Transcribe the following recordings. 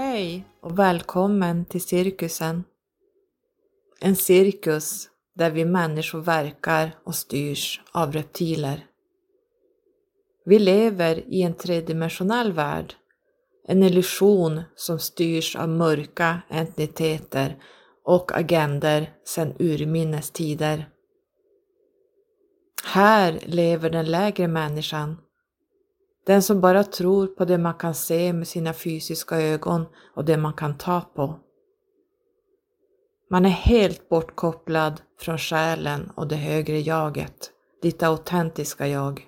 Hej och välkommen till cirkusen. En cirkus där vi människor verkar och styrs av reptiler. Vi lever i en tredimensionell värld, en illusion som styrs av mörka entiteter och agender sedan urminnes tider. Här lever den lägre människan den som bara tror på det man kan se med sina fysiska ögon och det man kan ta på. Man är helt bortkopplad från själen och det högre jaget, ditt autentiska jag.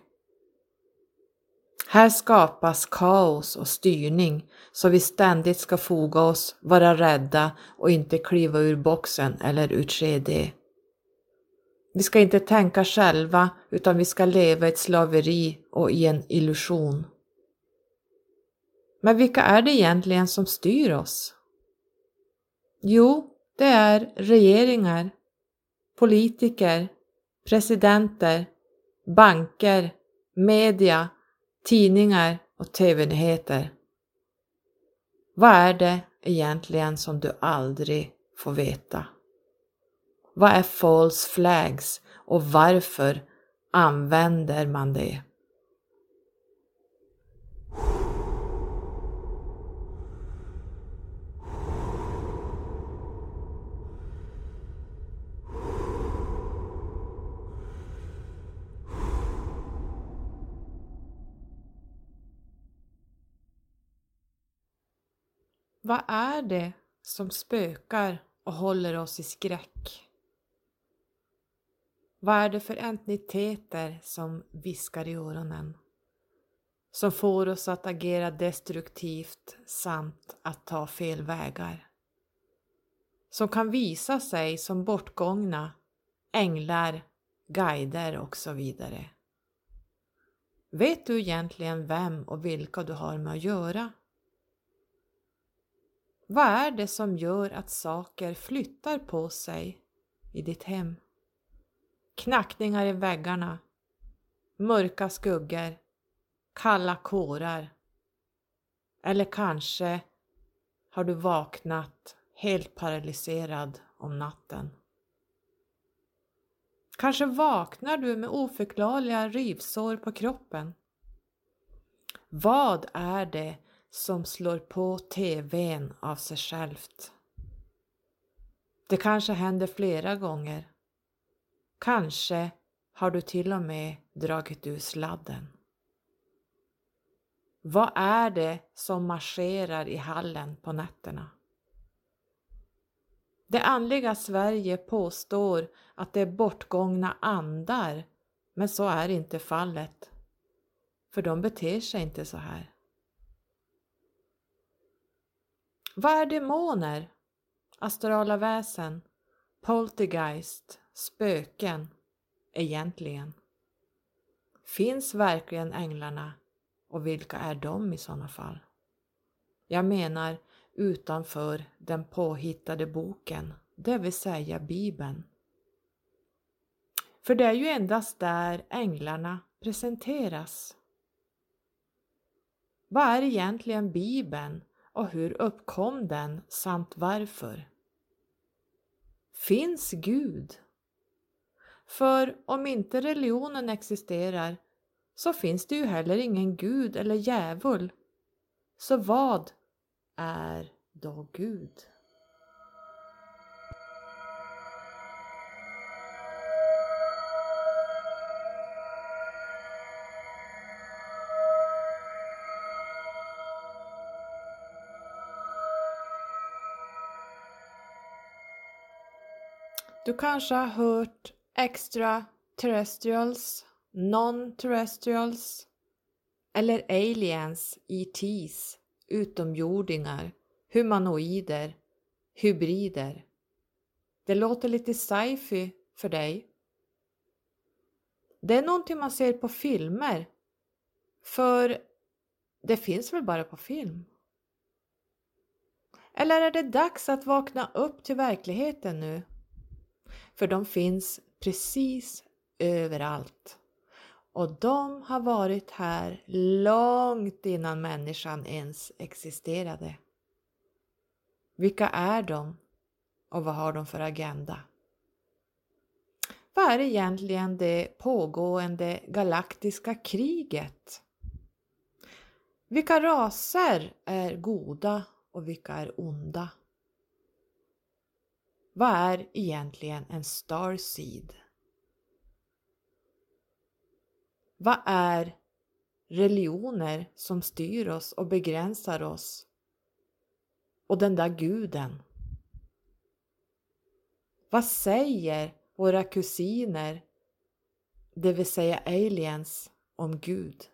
Här skapas kaos och styrning så vi ständigt ska foga oss, vara rädda och inte kliva ur boxen eller ur 3D. Vi ska inte tänka själva utan vi ska leva i ett slaveri och i en illusion. Men vilka är det egentligen som styr oss? Jo, det är regeringar, politiker, presidenter, banker, media, tidningar och tv-nyheter. Vad är det egentligen som du aldrig får veta? Vad är false flags och varför använder man det? Vad är det som spökar och håller oss i skräck? Vad är det för entiteter som viskar i öronen? Som får oss att agera destruktivt samt att ta fel vägar. Som kan visa sig som bortgångna, änglar, guider och så vidare. Vet du egentligen vem och vilka du har med att göra? Vad är det som gör att saker flyttar på sig i ditt hem? Knackningar i väggarna, mörka skuggor, kalla kårar. Eller kanske har du vaknat helt paralyserad om natten. Kanske vaknar du med oförklarliga rivsår på kroppen. Vad är det som slår på TVn av sig självt? Det kanske händer flera gånger. Kanske har du till och med dragit ur sladden. Vad är det som marscherar i hallen på nätterna? Det andliga Sverige påstår att det är bortgångna andar, men så är inte fallet. För de beter sig inte så här. Vad är demoner, astrala väsen, poltergeist, spöken egentligen? Finns verkligen änglarna och vilka är de i sådana fall? Jag menar utanför den påhittade boken, det vill säga Bibeln. För det är ju endast där änglarna presenteras. Vad är egentligen Bibeln och hur uppkom den samt varför? Finns Gud? För om inte religionen existerar så finns det ju heller ingen gud eller djävul. Så vad är då Gud? Du kanske har hört extraterrestrials, non-terrestrials eller aliens, ETs, utomjordingar, humanoider, hybrider. Det låter lite sci-fi för dig. Det är någonting man ser på filmer, för det finns väl bara på film? Eller är det dags att vakna upp till verkligheten nu? För de finns precis överallt. Och de har varit här långt innan människan ens existerade. Vilka är de och vad har de för agenda? Vad är egentligen det pågående galaktiska kriget? Vilka raser är goda och vilka är onda? Vad är egentligen en starseed? Vad är religioner som styr oss och begränsar oss? Och den där guden? Vad säger våra kusiner, det vill säga aliens, om Gud?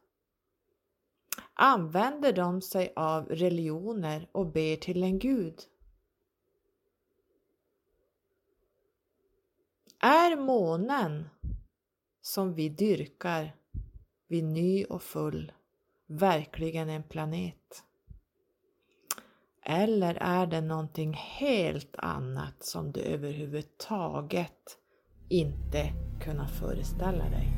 Använder de sig av religioner och ber till en gud? Är månen som vi dyrkar vid ny och full verkligen en planet? Eller är det någonting helt annat som du överhuvudtaget inte kunnat föreställa dig?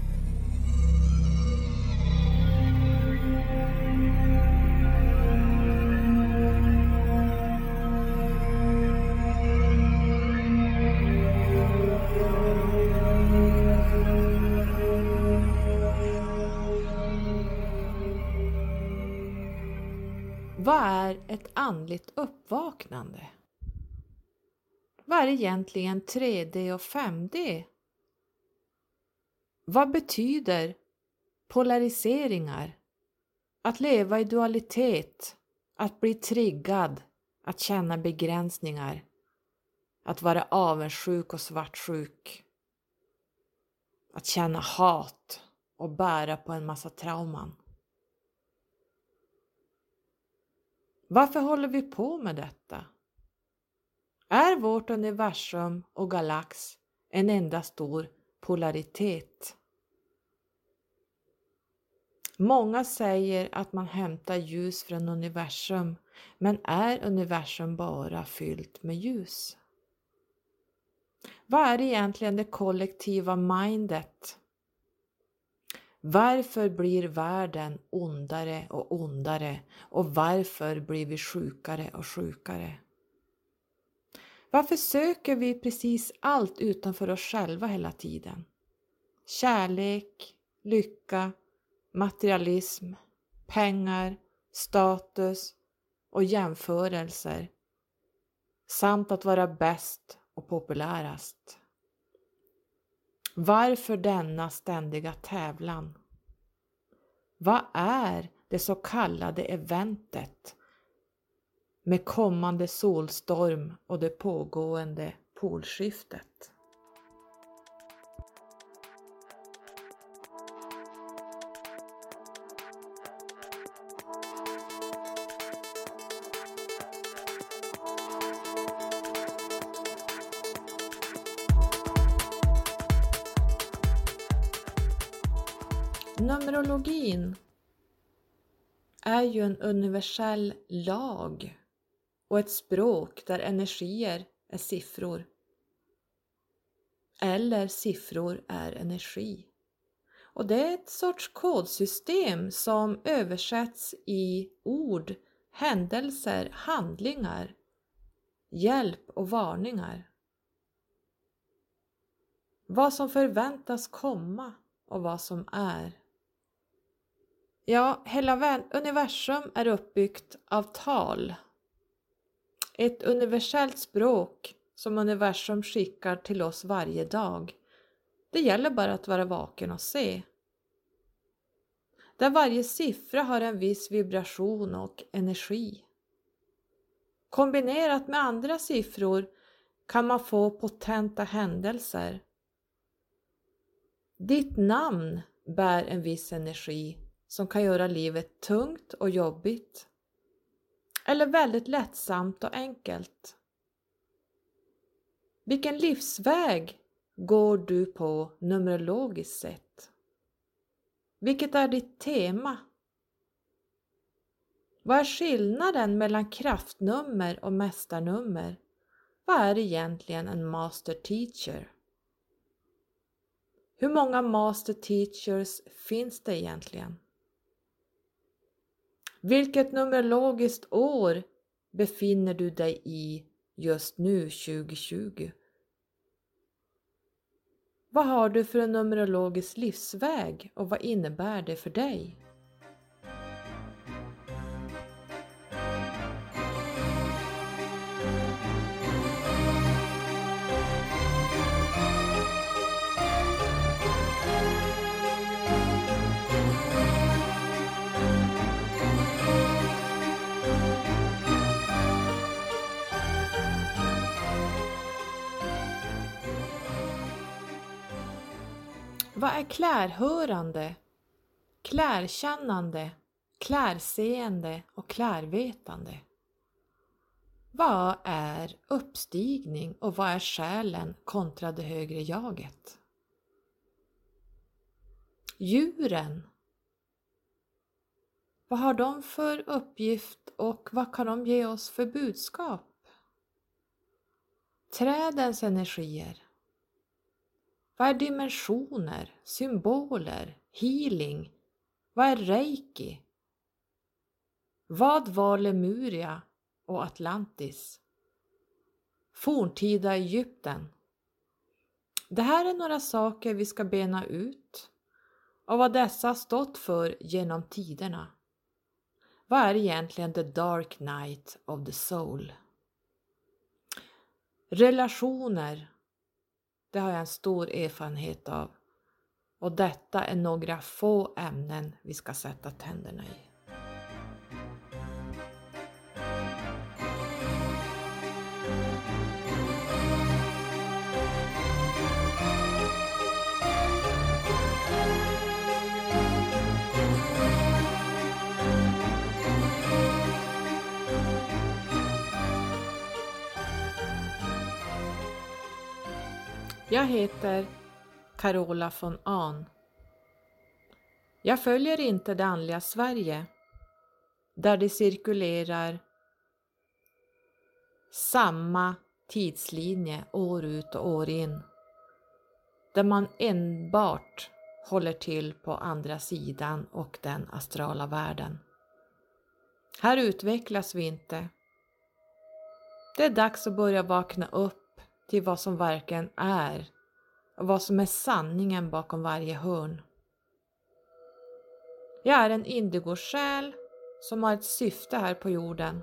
Vad är ett andligt uppvaknande? Vad är egentligen 3D och 5D? Vad betyder polariseringar? Att leva i dualitet, att bli triggad, att känna begränsningar, att vara avundsjuk och svartsjuk, att känna hat och bära på en massa trauman. Varför håller vi på med detta? Är vårt universum och galax en enda stor polaritet? Många säger att man hämtar ljus från universum, men är universum bara fyllt med ljus? Vad är egentligen det kollektiva mindet varför blir världen ondare och ondare och varför blir vi sjukare och sjukare? Varför söker vi precis allt utanför oss själva hela tiden? Kärlek, lycka, materialism, pengar, status och jämförelser samt att vara bäst och populärast. Varför denna ständiga tävlan? Vad är det så kallade eventet med kommande solstorm och det pågående polskiftet? Astrologin är ju en universell lag och ett språk där energier är siffror. Eller siffror är energi. Och det är ett sorts kodsystem som översätts i ord, händelser, handlingar, hjälp och varningar. Vad som förväntas komma och vad som är. Ja, hela universum är uppbyggt av tal. Ett universellt språk som universum skickar till oss varje dag. Det gäller bara att vara vaken och se. Där varje siffra har en viss vibration och energi. Kombinerat med andra siffror kan man få potenta händelser. Ditt namn bär en viss energi som kan göra livet tungt och jobbigt. Eller väldigt lättsamt och enkelt. Vilken livsväg går du på numerologiskt sett? Vilket är ditt tema? Vad är skillnaden mellan kraftnummer och mästarnummer? Vad är egentligen en master teacher? Hur många master teachers finns det egentligen? Vilket numerologiskt år befinner du dig i just nu 2020? Vad har du för en numerologisk livsväg och vad innebär det för dig? Vad är klärhörande, klärkännande, klärseende och klärvetande? Vad är uppstigning och vad är själen kontra det högre jaget? Djuren. Vad har de för uppgift och vad kan de ge oss för budskap? Trädens energier. Vad är dimensioner, symboler, healing? Vad är reiki? Vad var Lemuria och Atlantis? Forntida Egypten? Det här är några saker vi ska bena ut och vad dessa stått för genom tiderna. Vad är egentligen the dark night of the soul? Relationer det har jag en stor erfarenhet av. Och detta är några få ämnen vi ska sätta tänderna i. Jag heter Carola von Ahn. Jag följer inte det andliga Sverige där det cirkulerar samma tidslinje år ut och år in. Där man enbart håller till på andra sidan och den astrala världen. Här utvecklas vi inte. Det är dags att börja vakna upp till vad som verkligen är och vad som är sanningen bakom varje hörn. Jag är en indigosjäl som har ett syfte här på jorden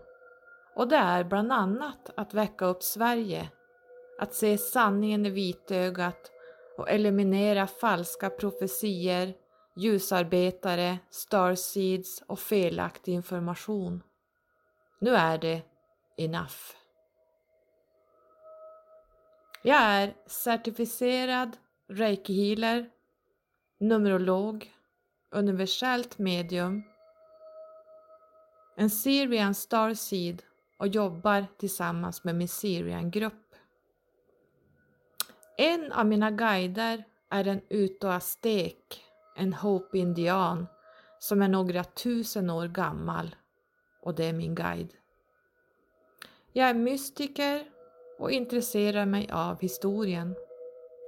och det är bland annat att väcka upp Sverige, att se sanningen i vitögat och eliminera falska profetier, ljusarbetare, starseeds och felaktig information. Nu är det enough. Jag är certifierad reiki-healer, numerolog, universellt medium, en Syrian Starseed och jobbar tillsammans med min Syrian-grupp. En av mina guider är en utoastek, en Hope-indian som är några tusen år gammal och det är min guide. Jag är mystiker och intresserar mig av historien,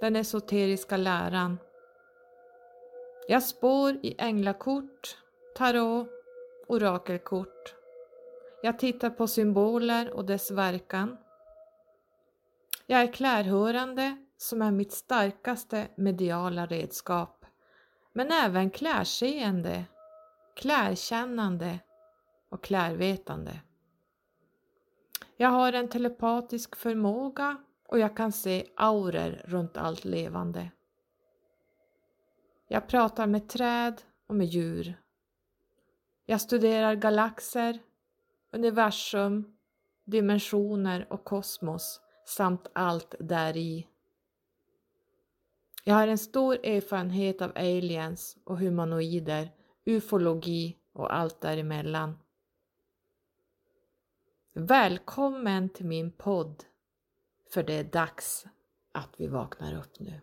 den esoteriska läran. Jag spår i änglakort, tarot, orakelkort. Jag tittar på symboler och dess verkan. Jag är klärhörande som är mitt starkaste mediala redskap, men även klärseende, klärkännande och klärvetande. Jag har en telepatisk förmåga och jag kan se auror runt allt levande. Jag pratar med träd och med djur. Jag studerar galaxer, universum, dimensioner och kosmos samt allt däri. Jag har en stor erfarenhet av aliens och humanoider, ufologi och allt däremellan. Välkommen till min podd, för det är dags att vi vaknar upp nu.